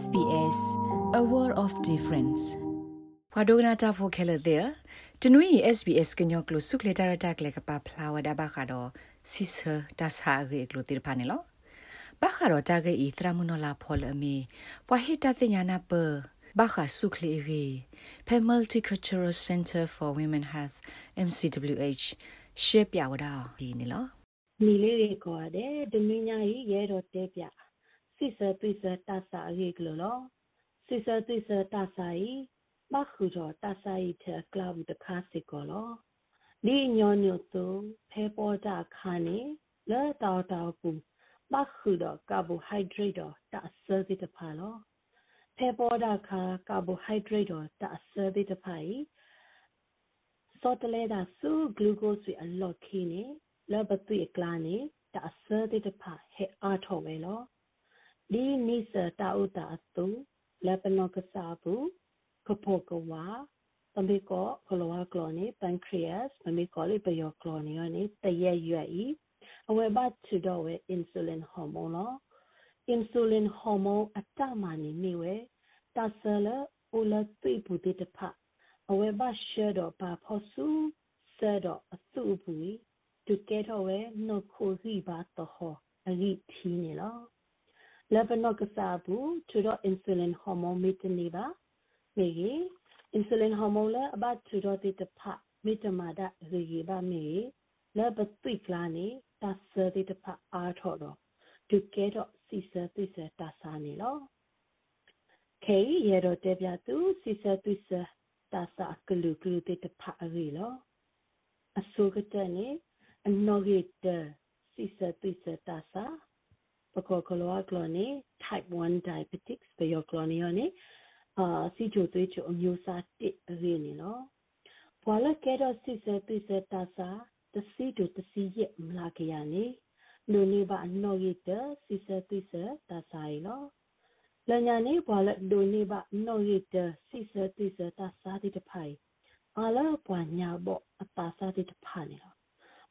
SBS A World of Difference ဘဒိုနာတာဖိုခဲလတဲ့တနွေ SBS ကညောကလဆုခလက်တာရတက်လက်ပါဖလာဝဒါဘခါတော့စီဆာတဆာရေကလိုတိဖာနေလောဘခါတော့တာဂေဤသရမနောလာဖော်လအမီပွာဟိတသိညာနာပဘခါဆုခလီရီဖဲ Multicultural Center for Women Health MCWH ရှေ့ပြဝဒါဒီနေလောနီလေးတွေခေါ်ရတယ်ဒမင်းညာကြီးရဲတော်တဲပြ စစ်စသွိစတဆာရေကလောစစ်စသွိစတဆာဤမခုတော်တဆာဤထကလာဘူးတခါစစ်ကောလောဒီညောညိုတုဖဲပေါ်တာခါနေလဲတော်တော်ဘူးမခုတော်ကာဘိုဟိုက်ဒရိတ်တော်တဆာဒီတဖာလောဖဲပေါ်တာခါကာဘိုဟိုက်ဒရိတ်တော်တဆာဒီတဖာဤစောတလဲတာဆူဂလူကိုစ်အလော့ခင်းနေလဘသွေကလာနေတာဆာဒီတဖာဟဲအားထော်ဝဲလော ဒီနိစတာဥတာတုလပနောကစားဘူးကပိုကဝါပမေကောကလောဝကလောနေ pancreas ပမေကောလေးပယောကလောနေရနေတရက်ရွက်ဤအဝဲဘတ်ချူတော့ဝဲ insulin hormone လော insulin hormone အတမနေနေဝဲတဆလအိုလသိပူတိတဖအဝဲဘရှေတော့ပါဖို့စုဆတော့အစုဘူးတူကဲတော့ဝဲနှုတ်ခိုစီပါတော့အဂိထီနေလော lebanon kasabu to insulin hormone mitni ba megi insulin hormone la aba to ti ta pha mitamada rigi ba me la ba twi kla ni ta sa ti ta pha a tho do to ke do si sa twi sa ta sa ni lo ke ye do te bya tu si sa twi sa ta sa klu klu ti ta pha ri lo aso ka ta ni anoge te si sa twi sa ta sa ပကောကလောကလောနေ type 1 diabetics ပယောကလောနေရနေအာစီချိုသွေးချိုအမျိုးအစားတစ်ရင်းနေနော်ဘွာလကဲတော့စစ်စသွေးစတာစာတစီတူတစီရမလာကရနေနုန်နေပါနော်ရတဲ့စစ်စသွေးစတာစာရီနော်လညာနေဘွာလဒိုနေပါနော်ရတဲ့စစ်စသွေးစတာစာတိတဖိုင်အလာဘွာညာဘောအတာစာတိတဖာနေတော့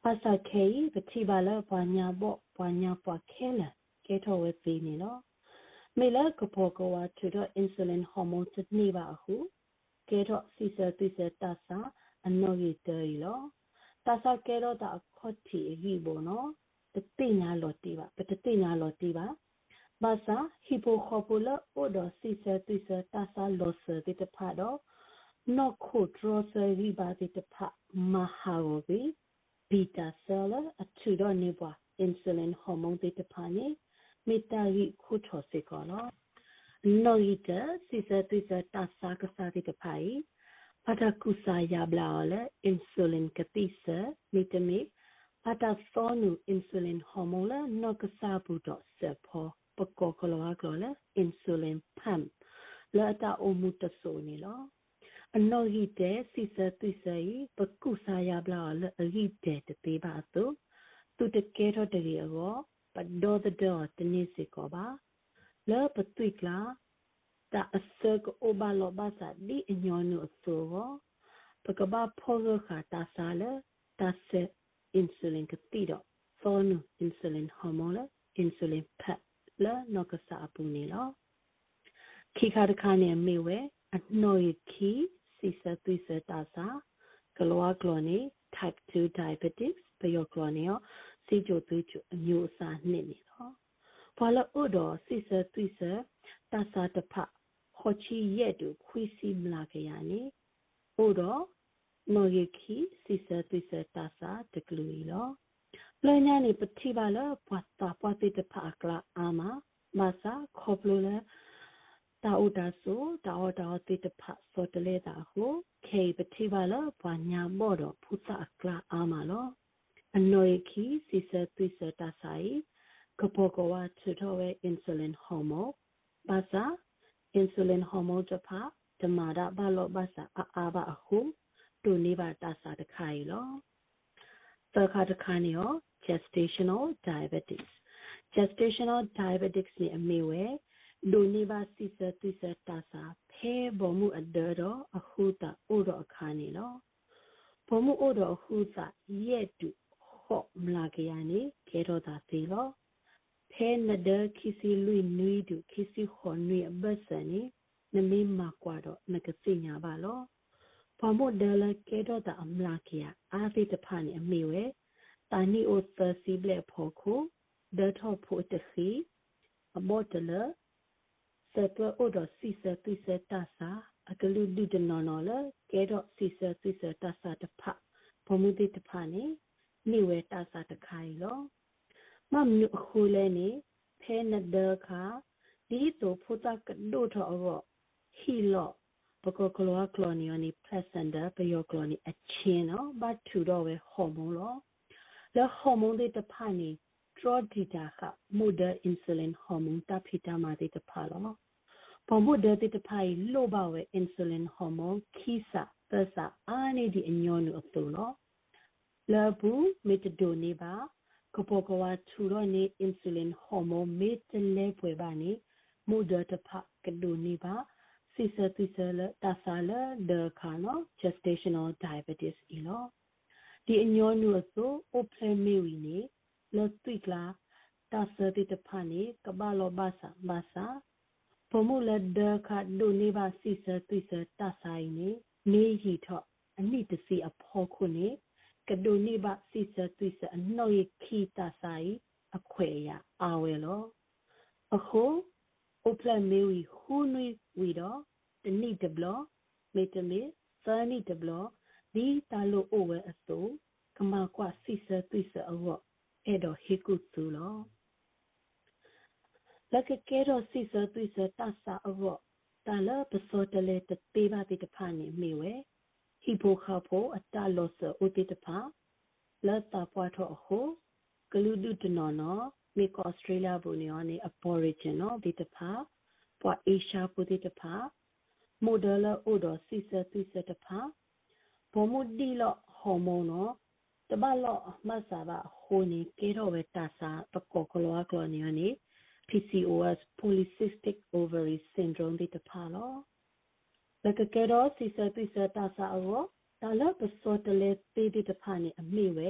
အစခေပတိပါလဘွာညာဘောဘွာညာပွားခဲလာ ကဲထော်ဝဲပေးနေနော်မေလာကဖောကဝါထူတော့ insulin hormone စနေပါအခုကဲတော့စီစတိစတာစာအနော်ရတေးလောတာစာကဲတော့တာခေါ်တီရီဘောနော်တတိညာလော်တီပါပတတိညာလော်တီပါဘာသာဟီပိုခေါပူလာအိုဒစီစတိစတာစာလောစတိတဖာတော့နော်ခိုဒရောဆရီပါတိတဖာမဟာဝဘီဘီတာဆယ်လာအထူတော့နေပွား insulin hormone တိတဖာနေ မေတ္တာရိခုထောစေကောနော်နော်ဤတစိစတိစတာစာကစားတိတဖိုင်ပတကုစာယဘလာလေအင်ဆူလင်ကတိစမိတမိပတသောနုအင်ဆူလင်ဟော်မုန်းလနော့ကစားဘူးတော့စဖောပကောကလောကလောလေအင်ဆူလင်ပမ်လာတာအမှုတဆိုနေလောအနော်ဟိတဲ့စိစတိစဤပကုစာယဘလာလေအဟိတဲ့တေပါတုသူတကယ်တော့တကယ်ရော ပတ်ဒေါ်ဒေါ်တနေစီကောပါလဲပတွိကလာတာအစကအိုဘာလောဘာစာဒီအညောနုအစောပကဘာဖောရခတာဆာလတာဆက်အင်ဆူလင်ကတိတော့သောနုအင်ဆူလင်ဟော်မုန်းလအင်ဆူလင်ဖက်လနောကစာပူနေလောခိခါတခါနေမေဝဲအနှောရခီစီစသွိစတာစာကလောကလောနေ type 2 diabetes ပယောကလောနေရော စေကြသွေးကြအမျိုးအစားနှစ်နေတော့ဘာလို့ဥတော်စိစသွိစတသတဖခေါချီရဲ့တူခွီစီမလာကြရနေဥတော်နော်ရခီစိစသွိစတသတကလူီလောလညာနေပတိပါလပွားတာပွားတိတဖကလာအာမမစာခေါပလိုလဲတာဥဒါဆိုတာဝတာတိတဖစောတလေတာဟုခေပတိပါလပွားညာမော့တော့ဖုသကလာအာမလော အနိုယခီစီစသွိစတာဆိုင်ကပိုကဝါချူတော့ဝဲအင်ဆူလင်ဟော်မိုဘာသာအင်ဆူလင်ဟော်မိုတဖာဓမာဒဘာလောဘာသာအာအာဘာအခုတူနေပါတာစာတခိုင်လောသခါတခါနေရော gestational diabetes gestational diabetics နေအမေဝဲဒိုနေပါစီစသွိစတာစာဖဲဘောမှုအဒတော်အ ခုတာဥတော်အခါနေလောဘောမှုဥတော်အခုစာရဲ့တူခော့မလာကရနေကေတော့တာသေးလောဖဲနဒခီစီလူနွီဒူခီစီခွန်နွီအဘဆန်နီနမေမာကွာတော့နကစိညာပါလောဘာမို့ဒလကဲတော့တာအမလာကီယာအာဖိတဖာနေအမေဝဲတာနီအိုသစီဘလက်ဖို့ခုဒထောဖို့တခီအဘောတလစတွအိုဒစီစတိစတဆာအကလူဒုဒနော်နော်လကဲတော့စီစတိစတဆာတဖဘမှုတိတဖာနေ နေဝဲတဆာတခိုင်လောမမနုခုလဲနေဖဲနဒခါဒီတိုဖုတကဒိုထောရောဟီလောပကကလောကလောနီယနီပလက်စန်ဒါပယောကလောနီအချင်းနော်ဘတ်ထူတော့ဝဲဟော်မုန်းလောလဲဟော်မုန်းတဲ့တဖာနေထရောဒီတာခမူဒါအင်ဆူလင်ဟော်မုန်းတဖိတာမာတဲ့တဖာလောပမုဒတဲ့တဖာလိုပါဝဲအင်ဆူလင်ဟော်မုန်းခိစာသစာအာနေဒီအညောနုအပူလော လဘူးမီတဒိုနေပါကပိုကဝါထူရောနေအင်ဆူလင်ဟော်မုန်းမေတလဲပွေပါနေမူဒတဖကဒိုနေပါစီစတိစလတာဆာလဒခါနော gestational diabetes အီလောဒီအညောနုဆိုအိုဖလမေဝီနေလောတိကလာတာဆတိတဖာနေကဘာလောဘာစာဘာစာပမှုလဒခါဒိုနေပါစီစတိစတာဆိုင်နေနေဟီထော့အနိတစီအဖောခုနေ ကဒိုနေပါစီစတိစအနှော့ရခီတာဆိုင်အခွေရအာဝဲလောအခုအိုပလမေဝီဟူနွီဝီတော့တနိတဘလမေတမေသနိတဘလဒီတာလိုအိုဝဲအစိုးကမာကွာစီစသွိစအောအဲ့တော့ဟေကုသူလောလက်ကကဲတော့စီစသွိစတဆာအောတာလပစောတလေတပေးပါတိတဖာနေမိဝဲ ဟီပိုခါဖိုအတလောဆအိုတိတဖာလတ်တာပွားတော့ဟိုကလူဒုတနော်နော်မေကဩစတြေးလျဘူနီယောနေအပေါ်ရီဂျင်နော်ဒီတဖာပွာအေရှာပူဒီတဖာမိုဒလအိုဒစီစတိစတဖာဘောမူဒီလောဟော်မုန်းနော်တဘလောမဆာဘာဟိုနေကေရောဝတာစာပကောကလောကလောနီယောနေ PCOS polycystic ovary syndrome ဒီတဖာလော လကကေရောစီစတိစတာစာအောတာလပစောတလေတေဒီတဖာနေအမိဝဲ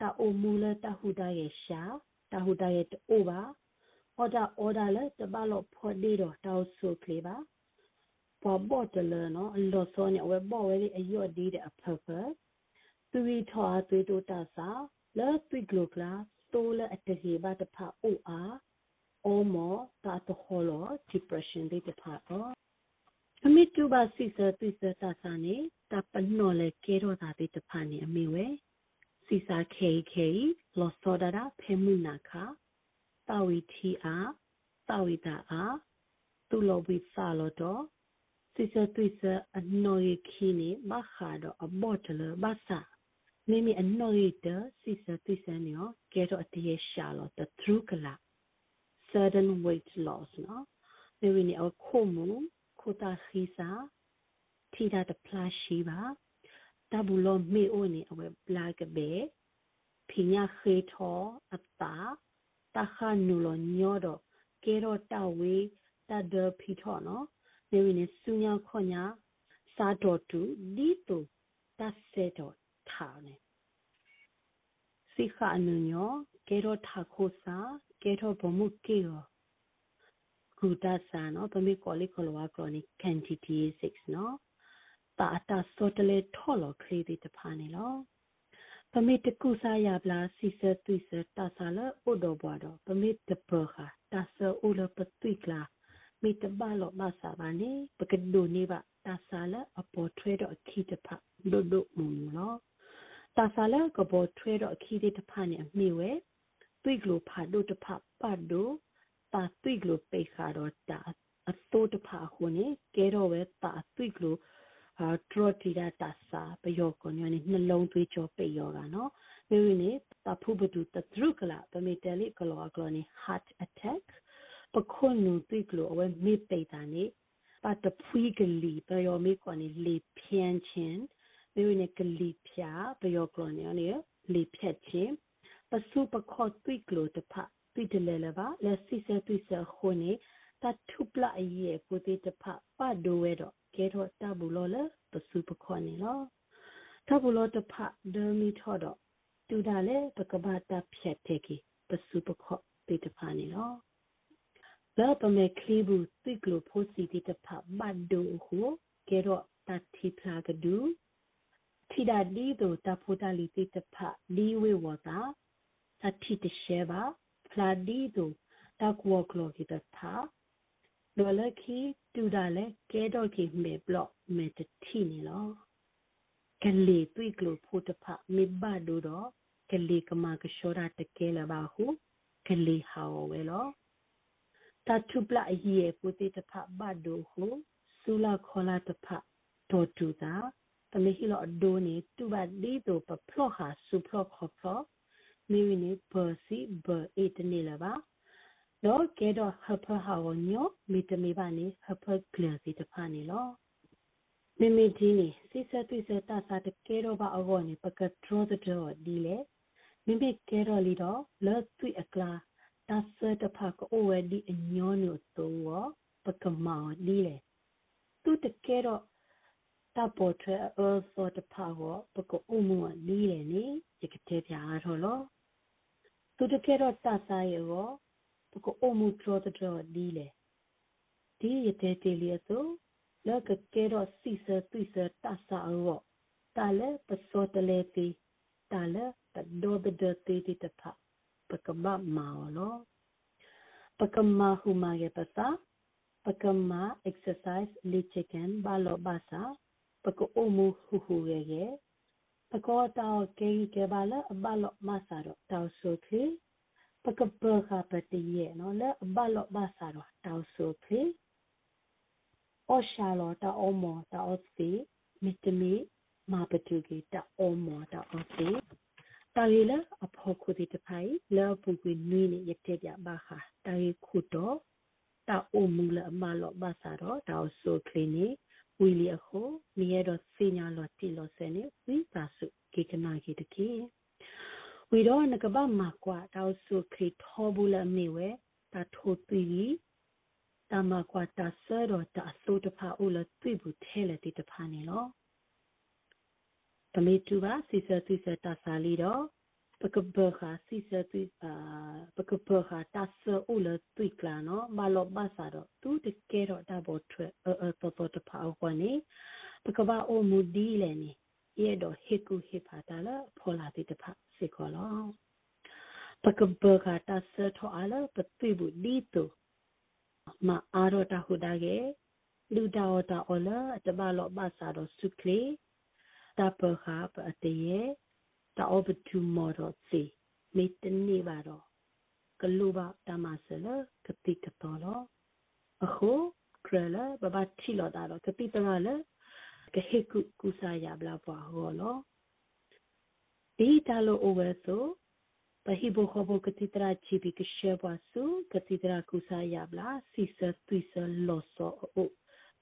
တာအိုမူလတာဟူဒါရဲ့ရှာတာဟူဒါရဲ့တိုးပါအော်ဒါအော်ဒါလေတဘလောဖော်ဒီတော့တောက်ဆုကလေးပါပေါ်ဘော့တလနော်အလောစောနေဝဲဘော့ဝဲလေးအယော့ဒီတဲ့အဖဖသူရီထော်သွေးတိုးတာစာလဲသွေးဂလိုကလာတိုးလဲအတကြီးပါတဖအိုအားအောမောတာတခေါ်လော depression ဒီတဖအော အမိတူပါစီစသွေးစတာစာနေတာပနော်လေကေရောတာဒီတဖနေအမိဝဲစီစာခေခေလောစောဒရာဖေမူနာခာတာဝီတီအားတာဝီတာအားသူလောဘိစာလောတော့စီစသွိစအနော်ရခီနေမခါတော့အဘော့တလဘာစာမိမိအနော်ရတစီစသွိစနေရောကဲတော့အတရရှာလောတထရူကလာ sudden weight loss နော်မိမိနေအခုမူ ခိုတာခီစာထိတာတဖလာရှိပါတဘူလောမေအိုနေအဝဲဘလာကဘေဖိညာခေထောအတာတခါနူလောညောတော့ကဲတော့တဝေးတဒဖီထောနော်နေဝင်စူညာခွညာစာတော်တူဒီတူ တဆေတော်ထားနေစိခအနုညောကဲတော့ထခိုစာကဲတော့ဘမှုကေရောကူတာဆာနော်ပမေကောလီကောလဝါကရနီကန်တီတီ6နော်တာတာစောတလေထော်လခရီဒီတဖာနေလောပမေတကုစာရပလာစီစသွိစတာဆာလဥဒဘွားတော့ပမေတပခာတာဆဥလပသွိကလာမိတဘလောမဆာဘာနေပကဒိုနေပါတာဆာလအပေါ်ထွဲတော့အခီတဖဒိုဒိုမူလောတာဆာလကပေါ်ထွဲတော့အခီတဖနေအမိဝဲသွိကလိုဖာဒိုတဖပတ်ဒိုတာ သွိကလိုပေခါတော့တာအတိုးတဖခုနေကဲတော့ဝဲတာသွိကလိုအာထရတီဒတာစာပယောကောညနေနှလုံးသွေးကြောပေယောကနော်မိမိနေတာဖုဘတုတသရုကလာပမေတယ်လီကလောကလောနေ heart attack ပခွန်နုတိကလိုအဝဲမေပေတာနေပတ်တဖွီကလီပယောမေကောနေလေဖြန်းချင်းမိမိနေကလီဖြာပယောကောနေနေလေဖြတ်ချင်းပစုပခောတိကလိုတဖ တိတလဲလပါလက်စီစတိစခုနေတထုပလာယေကိုတိတဖပဒိုဝဲတော့ကဲတော့တဘူးလောလပစုပခောနေလောတဘူးလောတဖဒမီထောတော့တူတာလေပကဘာတာဖြတ်တဲ့ကီပစုပခောတေတဖာနေလောလောပမေခလီဘူးတိကလိုဖိုစီတေတဖာဘတ်ဒိုဟုကဲတော့တတိဖလာကဒူထိဒဒီတို့တဖိုတလီတေတဖာလီဝေဝတာတတိတရှဲပါ ဖလာဒီတို့တကွာကလောကီတဖာလောလခီတူဒါလေကဲတော့ကီမေဘလော့မေတတိနေလောကလေးသွိကလိုဖိုတဖာမေဘဒိုတော့ကလေးကမာကရှောရာတကဲလာပါဟုကလေးဟာဝဲလောတထုပလအကြီးရဲ့ပုတိတဖဘတ်ဒိုဟုစူလာခေါလာတဖတော်တူတာတမေဟီလောအဒိုနေတူဘတ်ဒီတိုပဖလောဟာစူဖလောခေါဖလော မီဝီနေဘာစီဘာအေတနေလာပါတော့ကဲတော့ဟဖဟာဝညောမီတမီပါနေဟဖကလစီတဖာနေလောမေမေဒီနေစိစသွိစတသတကဲတော့ပါအောနေပကထရောဒတော်ဒီလေမိမိကဲတော့လီတော့လောသွိအကလာတဆတဖကအိုဝဲဒီအညောနုသောပကမောလီလေသူတကဲတော့တပေါ်ထွဲအောသောတဖဟောပကအိုမူလီလေနေရကတဲ့ပြားတော့လော သူတကဲတော့တဆာရောပကအိုမူထရောတော်ဒီလေဒီရတဲ့တေလီဆိုလောကကဲတော့စီစသွိစတဆာရောတာလေပစောတလေတီတာလေတဒိုဒဒတီတီတဖပကမမာလောပကမဟူမာရဲ့ပစာပကမ exercise လေ့ချကန်ဘာလောဘာစာပကအိုမူဟူဟူရဲ့ရဲ့ ပကောတောကေကေဘာလအဘလောမဆာတော့တောက်ဆိုခေပကပခပတိရဲ့နော်လဲအဘလောဘာစာတော့တောက်ဆိုခေအောရှာလောတာအောမောတာအောစီမီတမီမာပတူကီတာအောမောတာအောစီတာရီလအဖို့ခုဒီတဖိုင်လောပူကွေနွေးနေရတဲ့ပြပါခါတာရီခုတော့တာအိုမူလအမလောဘာသာတော့တာဆိုခလီနီ ဝီလီအခုမီရတော့စညာလောတီလောဆယ်နေဝီပါစုကေကနာကေတကေဝီတော့နကဘာမကွာတာဆိုခလီထောဘူးလမေဝဲတာထိုးတီတမကွာတာဆရတော့တာဆိုတဖာအိုလတွေ့ဘူးထဲလေတိတဖာနေလောတမေတူပါစီစစီစတာစာလီတော့ပကဘခါစီစတူအာပကဘခါတာဆအိုလတွေ့ကလာနော်မလောဘာစာတော့သူတကယ်တော့တာဘောထွဲအတော်တော်တဖာခွနေပကဘာအိုမူဒီလေနေရဲ့တော့ဟေကူဟေဖာတာလာဖောလာတိတဖာစေခေါ်လောပကဘခါတာဆထောအလာပတိ ဘူးဒီတူမအားတော့တာဟူဒါကေလူတော်တာအော်လာတဘလောဘာစာတော့စုကလေးတပခါပအတရေတာအဘတူမော်တော့စီမေတနေပါတော့ကလူပါတမဆလကတိကတော်လောအခုကရလာဘဘတီလောတာတော့ကတိတရလာကဟေကုကုစာရ ဘလာပွားဟောလောဒီတလိုအိုဝဲဆိုပဟိဘခဘကတိတရာချီဘီကရှေပွားစုကတိတရာကုစာရဘလာစီဆသွိဆလောဆောအို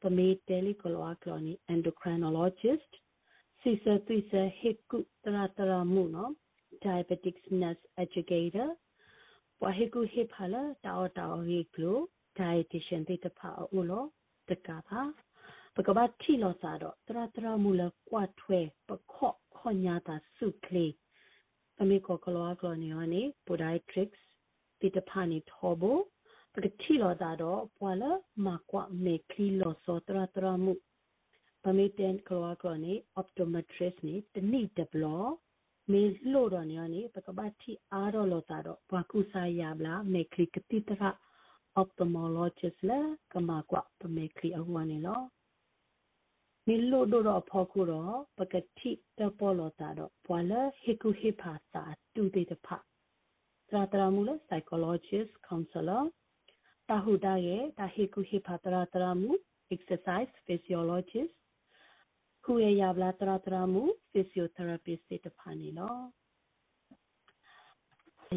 ပမေတယ်လီကလောကလောနီ endocrinologist စီစသွိစဟေကုတရတရမှုနော် diabetics nurse educator ပဟေကုဟေဖလာတောတောဟေကလို dietitian တေတဖာအိုလောတကပါပကပတ်တီလောစာတော့တရတရမှုလကွာထွဲပခော့ခွန်ညာတာစုကလေးအမေကောကလောကလောနေယောနေ podiatrics တေတဖာနေထောဘပကတီလောတာတော့ပွာလမကွာမေကလီလောစောတရတရမှု ပမေတန်ကရောကရောနေ optometrist နေတနိတဘလောမေလို့တော့နေနေပကပတ်တီအားတော့လို့တာတော့ဘာကုစာရဗလားမေကလီကတိတရ ophthalmologist လာကမကွာပမေကလီအဝနေလောမေလို့တော့ဖို့ခုတော့ပကတိတပေါ်လို့တာတော့ဘွာလဟေကုဟေဖာစာတူတေတဖတရာတရာမူလ psychologist counselor တာဟုတာရဲ့တာဟေကုဟေဖာတရာတရာမူ exercise physiologist ခုရရဗလာတရတရမူ physiotherapist တဖာနေလော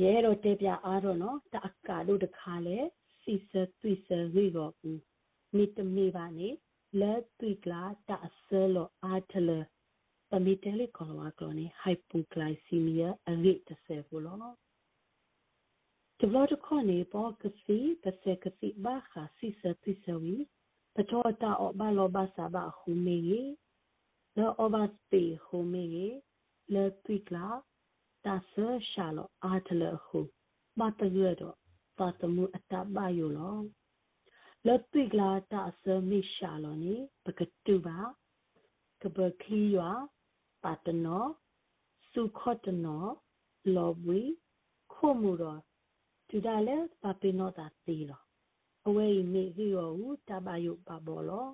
ရဲတော့တေပြအားတော့နော်တအကာတို့တခါလဲစီစသွိစရိတော့ဘူးမိတမေပါနေလက်သွိကလာတအစလောအားထလပမီတယ်လေကောလာကလောနေ hypoglycemia အရိတဆယ်ဘူးလောတဘလတခေါနေပေါ်ကစီတဆက်ကစီဘာခါစီစသွိစဝီပတော်တာအဘလောဘာစာဘာခုမေကြီး le obaste home le twikla ta se shalo atle hu ba ta yue do တာတမှုအတပါယိုလောလက်ပိကလာတာဆမိရှာလောနေပကတူပါကပခီယွာပါတနောစုခော့တနောလောဘဝီခိုမူရောတူဒါလဲပပိနောတာတီလောအဝဲမိဟီယောဦးတပါယုပဘောလော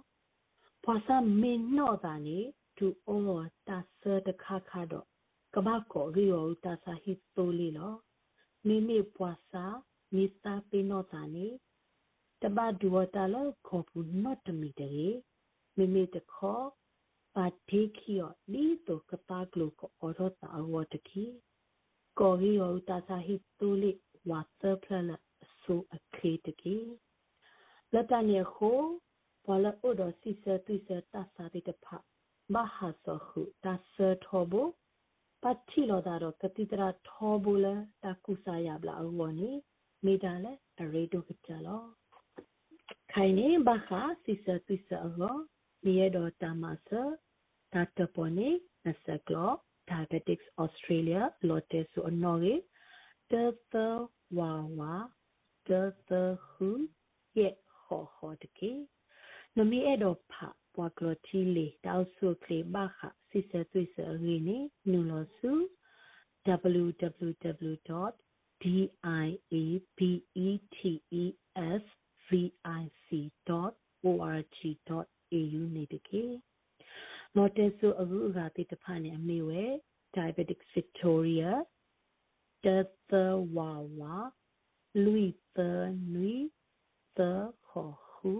ဖွာစာမင်းနောတာနေ တူအောတာဆတခါခါတော့ကဘာကိုဟီယောဦးတာစာဟီတိုလီလောမိမိပွာစာမိစာပိနောတာနေတဘာဒူဝတာလောခေါပူနော့တမီတေမိမိတခေါ်ပါတိခိယောလီတိုကပါကလုကိုအော်ရတာဝတ်တိကိုဟီယောတာစာဟီတိုလီဝါသပလဆူအခေတကေလက်တနေခိုဘလဥဒစီစတိစတသတိတဖ မဟာစဟုတဆထောဘပတ်ချီလောဒါတော့ကတိတရာထောဘူလတကုစာယဘလာအဝနီမိဒါလေအရေတုကကြလောခိုင်နေဘခါစီစတိစအောမြေတော်တမဆတတ်တပေါ်နေနစကလော Diabetics Australia lotte su anore de the wa wa de the hu ye ခေါ်ခေါ်တကေနမီအဲ့တော့ဖ ပွားကလတီလေတောက်ဆုကလေဘခစစ်စသွေးစရင်းနေနူလို့စု www.diabetesvic.org.au နေတကေလော်တက်ဆူအခုအခါတိတဖာနေအမေဝဲ diabetic victoria တသဝဝလူီသနွီသခေါ်ဟု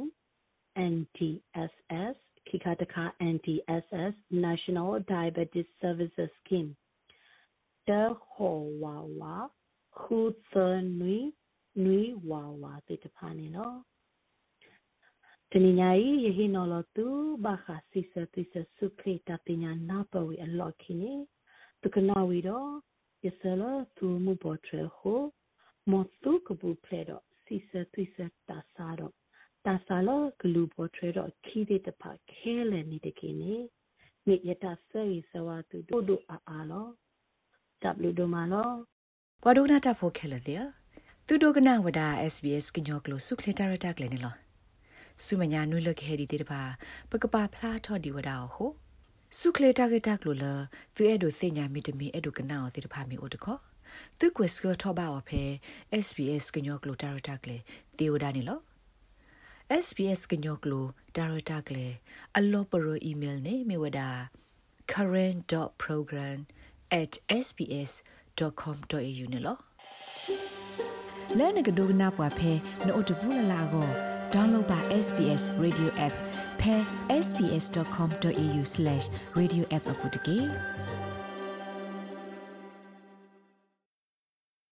NDSS ခိခတခါ NDSS National Diabetes Services Scheme တခေါ်ဝဝခုသနွီနွီဝဝတိတဖာနေနော်တနင်္ညာရီယဟိနော်လတူဘာခစီစတိစစုခေတပညာနာပဝေအလော့ခိနေတကနာဝီတော့ယ ဆလသူမှုပေါ်ထရဟိုမောတုကပူဖလေတော့စီစသွိစတာစာတော့တာစာလဂလူပေါ်ထရတော့ခီတဲ့တဖခဲလေနေတကိနေမိယတာဆယ်စဝတူဒိုဒိုအာအာလောတပ်လူဒိုမာလောဘဝဒုနာတာဖိုခဲလေတဲ့သူဒိုကနာဝဒါ SBS ကညောကလိုစုခလက်တာရတာကလည်းနေလောစုမညာနွေလခဲဒီတဲ့တပါပကပါဖလားထော်ဒီဝဒါဟိုစုခလက်တာကတာကလိုလာသူအဲ့ဒိုစညာမီတမီအဲ့ဒိုကနာတဲ့တပါမီအိုတခေါ်သူကွယ်စကထောပါအဖေ SBS ကညောကလိုတာရတာကလေတေဝဒနေလော SBS ကညောကလိုတာရတာကလေအလောပရိုအီးမေးလ်နေမြေဝဒါ current.program@sbs.com.au နေလောလဲနကဒိုကနာပွားဖဲနို့တဘူးလလာကို download ပါ SBS radio app ဖဲ sbs.com.au/radioapp အပုတ်တကေ